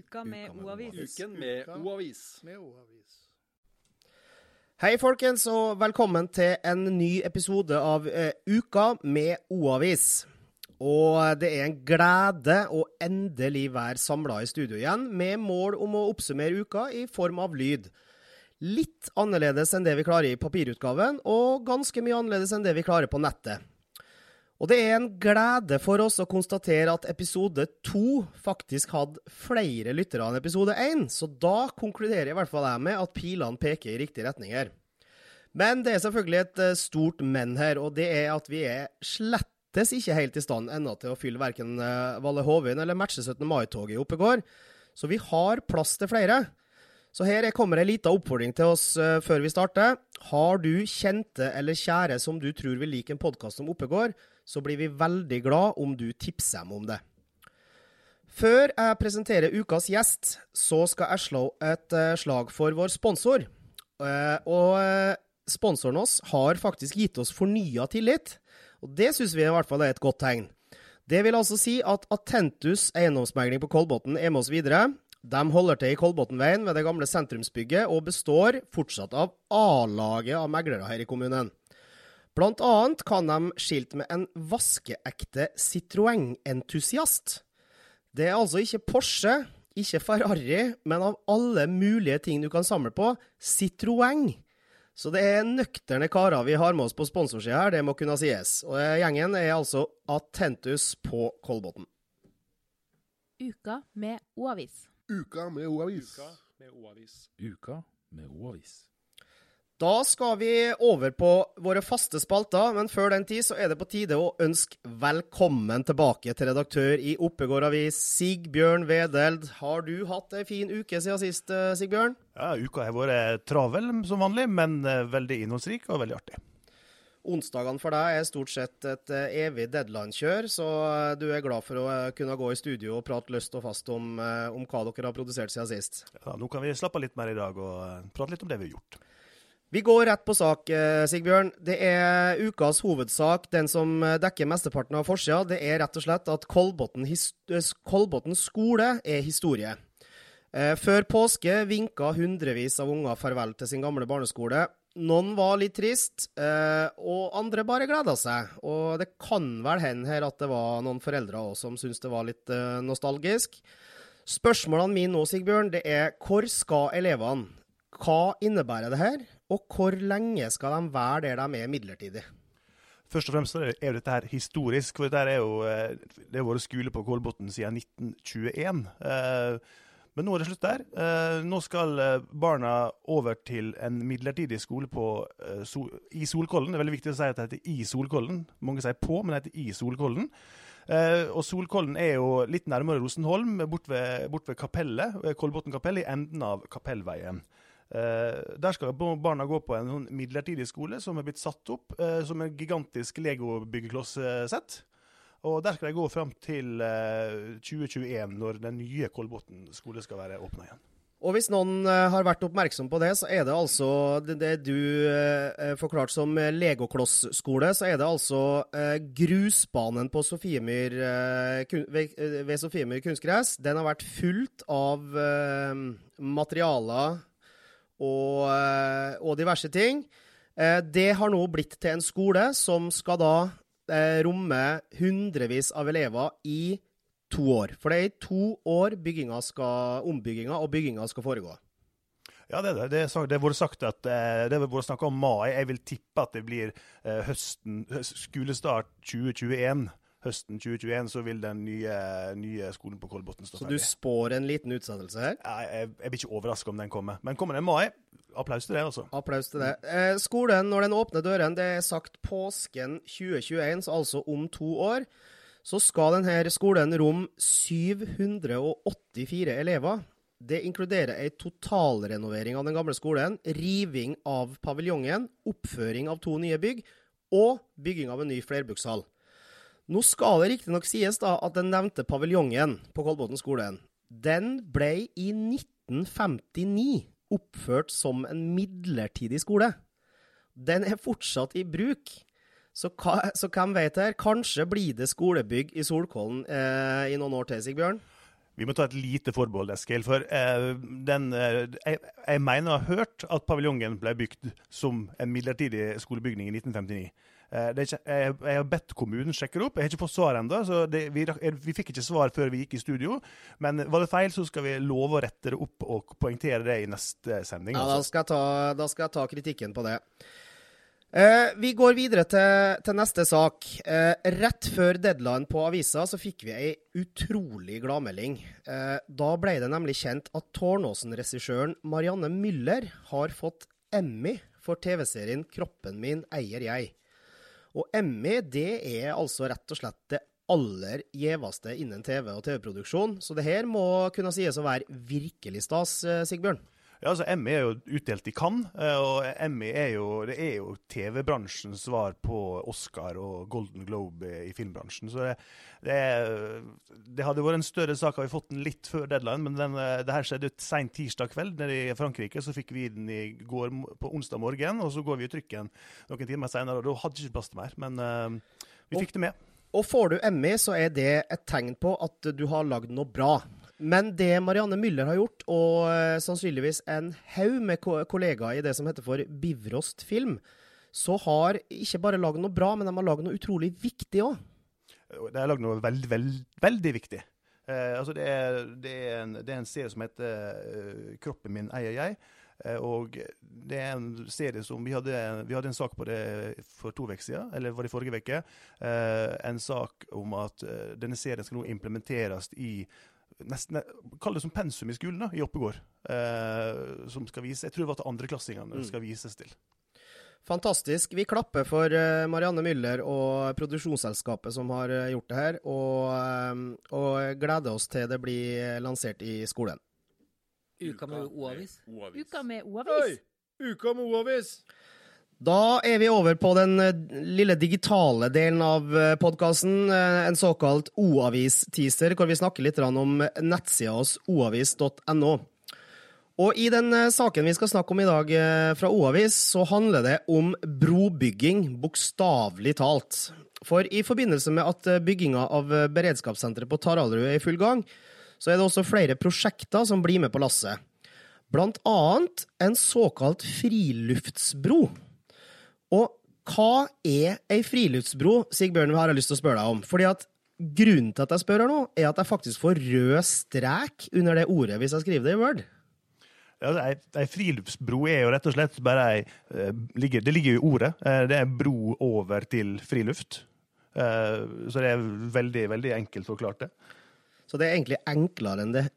Uka med O-avis. Uken med O-avis. Hei, folkens, og velkommen til en ny episode av eh, Uka med O-avis. Og det er en glede å endelig være samla i studio igjen, med mål om å oppsummere uka i form av lyd. Litt annerledes enn det vi klarer i papirutgaven, og ganske mye annerledes enn det vi klarer på nettet. Og det er en glede for oss å konstatere at episode to faktisk hadde flere lyttere enn episode én, så da konkluderer i hvert fall jeg med at pilene peker i riktig retning her. Men det er selvfølgelig et eh, stort men her, og det er at vi er slettes ikke helt i stand ennå til å fylle verken eh, Valle Hovin eller matche 17. mai-toget i Oppegård, så vi har plass til flere. Så her kommer ei lita oppfordring til oss uh, før vi starter. Har du kjente eller kjære som du tror vil like en podkast om Oppegård, så blir vi veldig glad om du tipser dem om det. Før jeg presenterer ukas gjest, så skal jeg slå et uh, slag for vår sponsor. Uh, og uh, sponsoren oss har faktisk gitt oss fornya tillit, og det syns vi i hvert fall er et godt tegn. Det vil altså si at Attentus eiendomsmegling på Kolbotn er med oss videre. De holder til i Kolbotnveien ved det gamle sentrumsbygget, og består fortsatt av A-laget av meglere her i kommunen. Blant annet kan de skilte med en vaskeekte Citroën-entusiast. Det er altså ikke Porsche, ikke Ferrari, men av alle mulige ting du kan samle på, Citroën. Så det er nøkterne karer vi har med oss på sponsorsida her, det må kunne sies. Og gjengen er altså Attentus på Kolbotn. Uka med O-avis. Uka med O-avis. Uka med O-avis. Uka med O-avis. Da skal vi over på våre faste spalter, men før den tid så er det på tide å ønske velkommen tilbake til redaktør i Oppegård Avis, Sigbjørn Wedeld. Har du hatt ei en fin uke siden sist, eh, Sigbjørn? Ja, Uka har vært travel som vanlig, men eh, veldig innholdsrik og veldig artig. Onsdagene for deg er stort sett et eh, evig deadline-kjør, så du er glad for å kunne gå i studio og prate løst og fast om, om hva dere har produsert siden sist. Ja, nå kan vi slappe av litt mer i dag og prate litt om det vi har gjort. Vi går rett på sak, Sigbjørn. Det er ukas hovedsak, den som dekker mesteparten av forsida. Det er rett og slett at Kolbotn, Kolbotn skole er historie. Før påske vinka hundrevis av unger farvel til sin gamle barneskole. Noen var litt trist, og andre bare gleda seg. Og det kan vel hende her at det var noen foreldre òg som syntes det var litt nostalgisk. Spørsmålene mine nå, Sigbjørn, det er hvor skal elevene? Hva innebærer det her? Og hvor lenge skal de være der de er midlertidig? Først og fremst er jo dette her historisk. for Dette er jo, det har vært skole på Kolbotn siden 1921. Men nå er det slutt der. Nå skal barna over til en midlertidig skole på, i Solkollen. Det er veldig viktig å si at det heter i Solkollen. Mange sier på, men det heter i Solkollen. Og Solkollen er jo litt nærmere Rosenholm, bort ved, bort ved kapellet, Kolbotn kapell, i enden av Kapellveien. Uh, der skal barna gå på en sånn midlertidig skole som er blitt satt opp uh, som en gigantisk Lego-byggekloss-sett. Og der skal de gå fram til uh, 2021, når den nye Kolbotn skole skal være åpna igjen. Og hvis noen har vært oppmerksom på det, så er det altså det, du forklarte som legoklossskole, så er det altså grusbanen på Sofiemyr, ved Sofiemyr kunstgress. Den har vært fullt av materialer og, og, diverse ting. Det har nå blitt til en skole som skal da romme hundrevis av elever i to år. For det er i to år skal, ombygginga og bygginga skal foregå. Ja, det det. Det sagt at det har vært snakka om mai. Jeg vil tippe at det blir høsten, skolestart 2021 høsten 2021 så vil den nye, nye skolen på Kolbotn stå ferdig. Så du spår en liten utsettelse her? Jeg, jeg, jeg, blir ikke overraska om den kommer. Men kommer den i mai, applaus til det, altså. Applaus til det. Eh, skolen, når den åpner døren, det er sagt påsken 2021, så altså om to år, så skal denne skolen romme 784 elever. Det inkluderer ei totalrenovering av den gamle skolen, riving av paviljongen, oppføring av to nye bygg og bygging av en ny flerbrukshall. Nå skal det riktignok sies da at den nevnte paviljongen på Kolbotn skole, den ble i 1959 oppført som en midlertidig skole. Den er fortsatt i bruk. Så, så hvem vet her, kanskje blir det skolebygg i Solkollen eh, i noen år til, Sigbjørn? Vi må ta et lite forbehold, Eskil. For eh, den, eh, jeg, jeg mener jeg har hørt at paviljongen ble bygd som en midlertidig skolebygning i 1959. Eh, det er ikke, jeg, jeg har bedt kommunen sjekke det opp. Jeg har ikke fått svar ennå. så vi, vi fikk ikke svar før vi gikk i studio. Men var det feil, så skal vi love å rette det opp og poengtere det i neste sending. Ja, da altså. skal jeg ta, da skal jeg ta kritikken på det. Eh, vi går videre til, til neste sak. Eh, rett før deadline på avisa så fikk vi ei utrolig gladmelding. Eh, da ble det nemlig kjent at Tårnåsen-regissøren Marianne Müller har fått Emmy for TV-serien 'Kroppen min eier jeg'. Og Emmy det er altså rett og slett det aller gjeveste innen TV og TV-produksjon, så det her må kunne sies å være virkelig stas, eh, Sigbjørn. Ja, altså Emmy er jo utdelt i Cannes, eh, og Emmy er jo, det er jo TV-bransjens svar på Oscar og Golden Globe i filmbransjen. Så det, det, det hadde vært en større sak hadde vi fått den litt før deadline, men den, eh, det her skjedde et sent tirsdag kveld nede i Frankrike. Så fikk vi den i går på onsdag morgen, og så går vi i trykken noen timer senere, og da hadde ikke plass til mer. Men uh, vi fikk det med. Og får du Emmy, så er det et tegn på at du har lagd noe bra. Men det Marianne Müller har gjort, og eh, sannsynligvis en haug med ko kollegaer i det som heter for Bivrost film, så har ikke bare lagd noe bra, men de har lagd noe utrolig viktig òg. De har lagd noe veldig, veldig, veldig viktig. Eh, altså det, er, det, er en, det er en serie som heter uh, 'Kroppen min eier jeg'. Eh, og det er en serie som Vi hadde, vi hadde en sak på det for to uker siden, eller var det forrige uke. Eh, en sak om at denne serien skal nå implementeres i nesten, Kall det som pensum i skolen, da, i Oppegård. Eh, som skal vise, Jeg tror det var til andreklassingene det skal vises til. Fantastisk. Vi klapper for eh, Marianne Müller og produksjonsselskapet som har eh, gjort det her, og, eh, og gleder oss til det blir lansert i skolen. Uka med O-avis. Uka med! O-avis. Uka med O-avis. Da er vi over på den eh, lille digitale delen av podkasten, en såkalt O-avis-teaser, hvor vi snakker litt om nettsida hos oavis.no. Og i den eh, saken vi skal snakke om i dag eh, fra O-avis, så handler det om brobygging, bokstavelig talt. For i forbindelse med at eh, bygginga av eh, beredskapssenteret på Taraldrud er i full gang, så er det også flere prosjekter som blir med på lasset. Blant annet en såkalt friluftsbro. Og hva er ei friluftsbro, Sigbjørn, har jeg lyst til å spørre deg om. Fordi at Grunnen til at jeg spør her nå, er at jeg faktisk får rød strek under det ordet hvis jeg skriver det i Word. Ja, ei, ei friluftsbro er jo rett og slett bare ei eh, Det ligger jo i ordet. Eh, det er en bro over til friluft. Eh, så det er veldig, veldig enkelt forklart, det. Så det er egentlig enklere enn det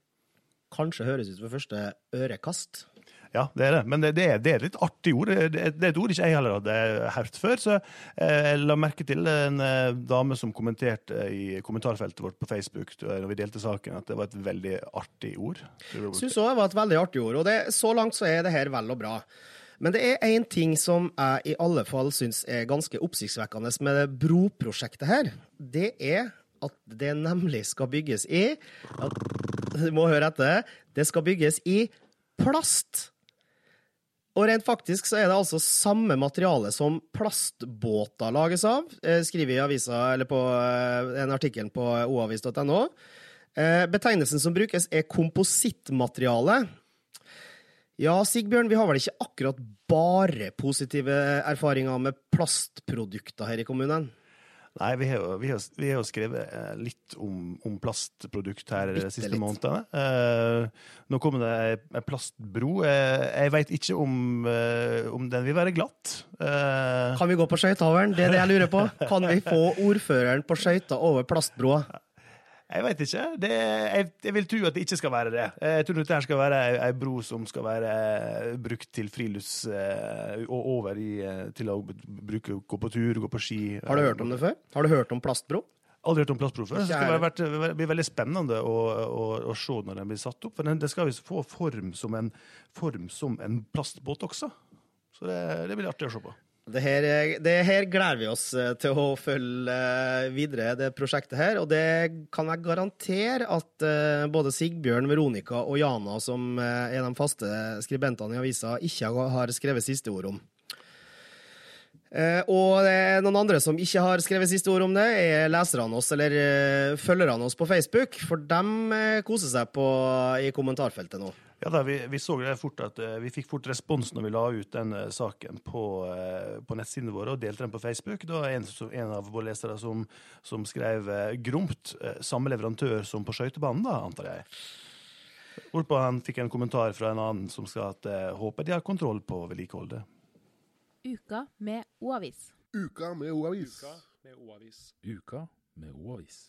kanskje høres ut ved første ørekast. Ja, det er det. Men det, er, det er et litt artig ord. Det, er et ord ikke jeg heller hadde hørt før. Så eh, jeg la merke til en eh, dame som kommenterte i kommentarfeltet vårt på Facebook når vi delte saken, at det var et veldig artig ord. Syns òg det var et veldig artig ord, og det, så langt så er det her vel og bra. Men det er én ting som jeg i alle fall syns er ganske oppsiktsvekkende med det broprosjektet her. Det er at det nemlig skal bygges i Du må høre etter. Det skal bygges i plast. Og rent faktisk så er det altså samme materiale som plastbåter lages av, eh, skriver i avisa, eller på eh, en artikkel på oavis.no. Eh, betegnelsen som brukes, er komposittmateriale. Ja, Sigbjørn, vi har vel ikke akkurat bare positive erfaringer med plastprodukter her i kommunen? Nei, vi har, vi har, vi har skrevet eh, litt om, om plastprodukt her de siste litt. månedene. Uh, nå kommer det ei- plastbro. Uh, jeg veit ikke om, uh, om den vil være glatt. Kan vi gå på skøytehaveren? Det er det jeg lurer på. Kan vi få ordføreren på skøyter over plastbroa? Jeg veit ikke. Det, jeg, jeg vil tro at det ikke skal være det. Eh, Jeg tror dette skal være ei, ei bro som skal være eh, brukt til frilufts... eh, og over i, til å bruke, gå på tur, gå på ski. Har du hørt om det før? Har du hørt om plastbro? Aldri hørt om plastbro før. Det skal være, vært- bli veldig spennende å, å, å se når den blir satt opp. For den, det skal visst få form som, en, form som en plastbåt også. Så det, det blir artig å se på. Det her, det her gleder vi oss eh, til å følge eh, videre, det prosjektet her. Og det kan jeg garantere at eh, både Sigbjørn, Veronica og Jana, som er de faste skribentene i avisa, ikke har skrevet siste ord om. Og det er noen andre som ikke har skrevet siste ord om det, er leserne oss, eller følgerne oss på Facebook. For eh, koser seg på, i kommentarfeltet nå. Ja da, vi, vi så det fort at eh, vi fikk fort respons når vi la ut den eh, saken på, eh, på nettsidene våre og delte den på Facebook. Da var en, en av våre lesere som, som skrev gromt samme leverandør som på skøytebanen, da, antar jeg. Hvorpå han fikk en kommentar fra en annen som sa at håper de har kontroll på vedlikeholdet. Uka med O-avis. Uka med O-avis. Uka med O-avis. Uka med O-avis.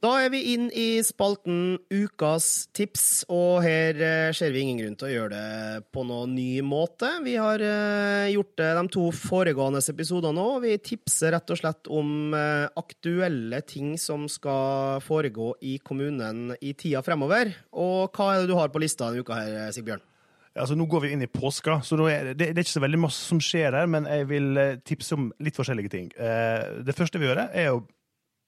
Da er vi inn i spalten Ukas tips, og her eh, ser vi ingen grunn til å gjøre det på noen ny måte. Vi har eh, gjort det de to foregående episodene nå. Vi tipser rett og slett om eh, aktuelle ting som skal foregå i kommunen i tida fremover. Og hva er det du har på lista denne uka her, Sigbjørn? Altså, nå går vi inn i påska, så er det, det er ikke så veldig masse som skjer her, men jeg vil eh, tipse om litt forskjellige ting. Det første vi gjør, er å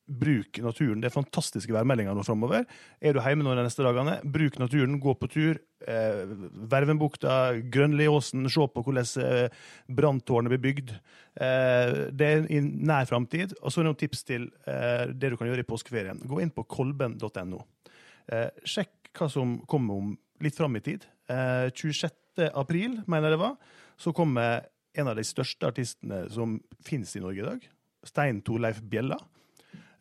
bruke naturen. Det er fantastiske værmeldinger nå framover. Er du hjemme nå de neste dagene, bruk naturen, gå på tur. Eh, Vervenbukta, Grønliåsen, se på hvordan eh, branntårnet blir bygd. Eh, det er i nær framtid. Og så er det noen tips til eh, det du kan gjøre i påskeferien. Gå inn på kolben.no. Eh, sjekk hva som kommer om litt fram i tid. Eh, 26. april, mener jeg det var, så kommer en av de største artistene som finnes i Norge i dag. Stein Torleif Bjella.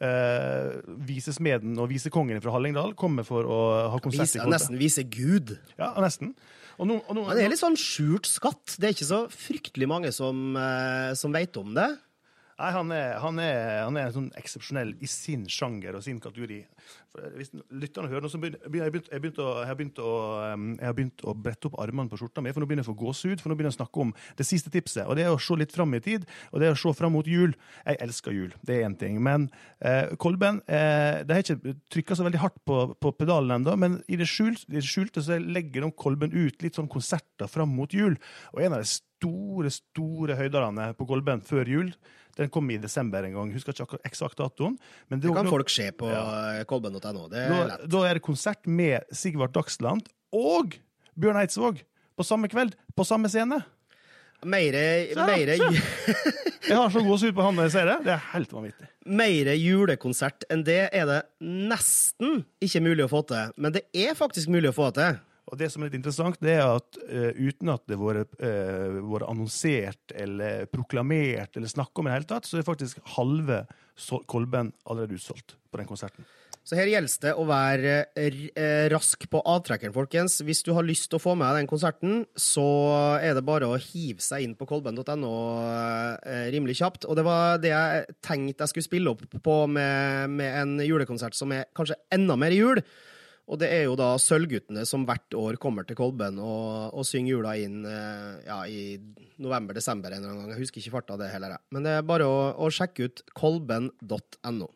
Eh, visesmeden og visekongen fra Hallingdal kommer for å ha konsert Vise, i Kolbe. nesten vise Gud. Ja, nesten. Og no, og nå, Men det er litt sånn skjult skatt. Det er ikke så fryktelig mange som, eh, som vet om det. Nei, han er, han er, han er sånn eksepsjonell i sin sjanger og sin kategori. For Hvis lytterne hører noe, så begynner jeg, begynt, jeg, begynt å, jeg, har begynt å, jeg har begynt å brette opp armene på skjorta mi, for nå begynner jeg å få gåsehud. For nå begynner jeg å snakke om det siste tipset, og det er å se litt fram i tid. Og det er å se fram mot jul. Jeg elsker jul, det er én ting. Men eh, Kolben eh, De har ikke trykka så veldig hardt på, på pedalen ennå, men i det, skjult, det skjulte så legger Kolben ut litt sånn konserter fram mot jul. Og en av de store, store høyderne på Kolben før jul den kom i desember en gang. Husker ikke eksakt datoen. Men Det kan folk se på ja. kolben.no. Det er da, da er det konsert med Sigvart Dagsland og Bjørn Eidsvåg på samme kveld, på samme scene. Mere, Se, mere, Jeg har så gåsehud på han når jeg ser det. Det er helt vanvittig. mere julekonsert enn det er det nesten ikke mulig å få til. Men det er faktisk mulig å få til. Og det som er litt interessant, det er at uh, uten at det har vært eh, vært annonsert eller proklamert eller snakket om i det hele tatt, så er faktisk halve Kolben allerede utsolgt på den konserten. Så her gjelder det å være eh, rask på avtrekkeren, folkens. Hvis du har lyst til å få med den konserten, så er det bare å hive seg inn på kolben.no rimelig kjapt. Og det var det jeg tenkte jeg skulle spille opp på med, med en julekonsert som er kanskje enda mer jul. Og det er jo da Sølvguttene som hvert år kommer til Kolben og, og synger jula inn eh, ja, i november-desember en eller annen gang. Jeg husker ikke farta det heller. jeg. Men det er bare å, å sjekke ut kolben.no.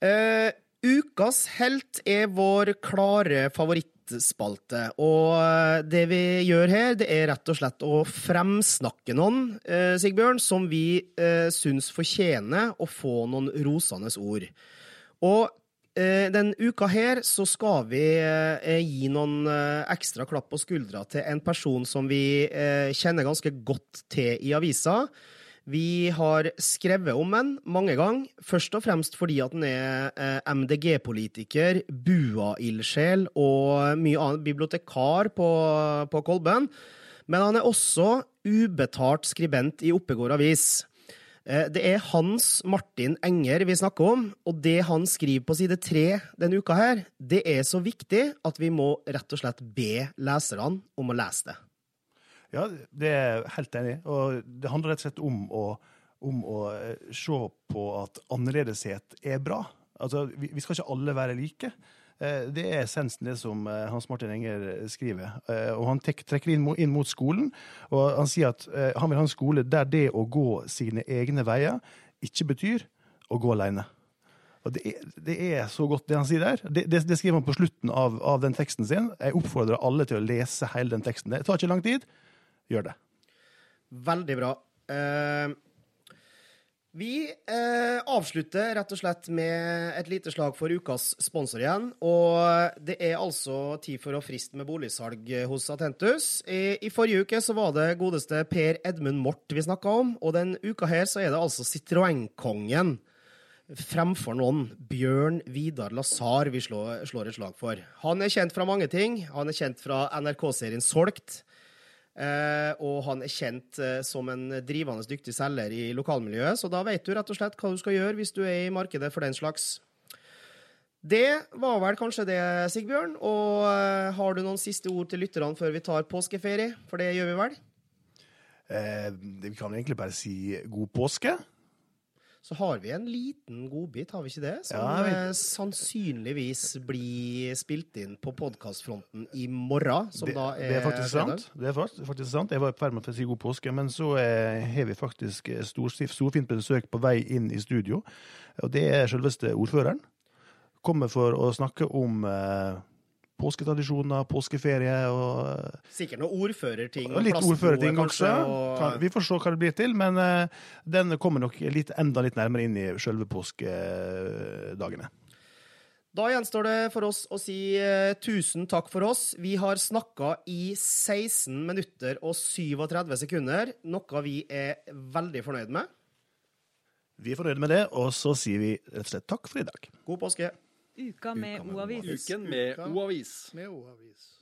Eh, ukas helt er vår klare favorittspalte. Og eh, det vi gjør her, det er rett og slett å fremsnakke noen, eh, Sigbjørn, som vi eh, syns fortjener å få noen rosende ord. Og eh, den uka her så skal vi eh, gi noen eh, ekstra klapp på skuldra til en person som vi eh, kjenner ganske godt til i avisa. Vi har skrevet om ham mange ganger, først og fremst fordi at han er eh, MDG-politiker, Bua-ildsjel og mye annet bibliotekar på, på Kolben. Men han er også ubetalt skribent i Oppegård Avis. Eh, Det er Hans Martin Enger vi snakker om, og det han skriver på side tre denne uka her, det er så viktig at vi må rett og slett be leserne om å lese det. Ja, det er helt enig. Og det handler rett og slett om å, om å eh, se på at annerledeshet er bra. Altså, vi, vi skal ikke alle være like. Eh, Det er essensen det som eh, Hans Martin Enger skriver. Eh, Og han trekker inn, mot skolen, og han sier at han vil ha en skole der det å gå sine egne veier ikke betyr å gå aleine. Og det er, det er så godt, det han sier der. Det, det, det skriver han på slutten av, av den teksten sin. Jeg oppfordrer alle til å lese hele den teksten. Det tar ikke lang tid. Gjør det. Veldig bra. Eh, Vi eh, avslutter rett og slett med et lite slag for ukas sponsor igjen. Og det er altså tid for å friste med boligsalg hos Atentus. I, I forrige uke så var det godeste Per Edmund Mort vi snakka om, og den uka her så er det altså Citroën-kongen fremfor noen. Bjørn Vidar Lazar vi slår, slår et slag for. Han er kjent fra mange ting. Han er kjent fra NRK-serien Solgt. Eh, og han er kjent eh, som en drivende dyktig selger i lokalmiljøet, så da vet du rett og slett hva du skal gjøre hvis du er i markedet for den slags. Det var vel kanskje det, Sigbjørn. Og eh, har du noen siste ord til lytterne før vi tar påskeferie? For det gjør vi vel? Eh, vi kan egentlig bare si god påske. Så har vi en liten godbit, har vi ikke det? Som Ja, vi... eh, sannsynligvis blir spilt inn på podkastfronten i morgen, som det, da er, det er faktisk fredag. sant. Det er faktisk sant. Jeg var i ferd med å si god påske, men så eh, har vi faktisk storfint stor besøk på vei inn i studio. Og det er selveste ordføreren. Kommer for å snakke om eh, påsketradisjoner, påskeferie og eh, Sikkert noen ordførerting. Og litt ordførerting også. og- Vi får se hva det blir til, men uh, den kommer nok litt, enda litt nærmere inn i selve påskedagene. Da gjenstår det for oss å si eh, tusen takk for oss. Vi har snakka i 16 minutter og 37 sekunder, noe vi er veldig fornøyd med. Vi er fornøyde med det, og så sier vi rett og slett takk for i dag. God påske. Uka med O-avis. Uken med O-avis. Med O-avis.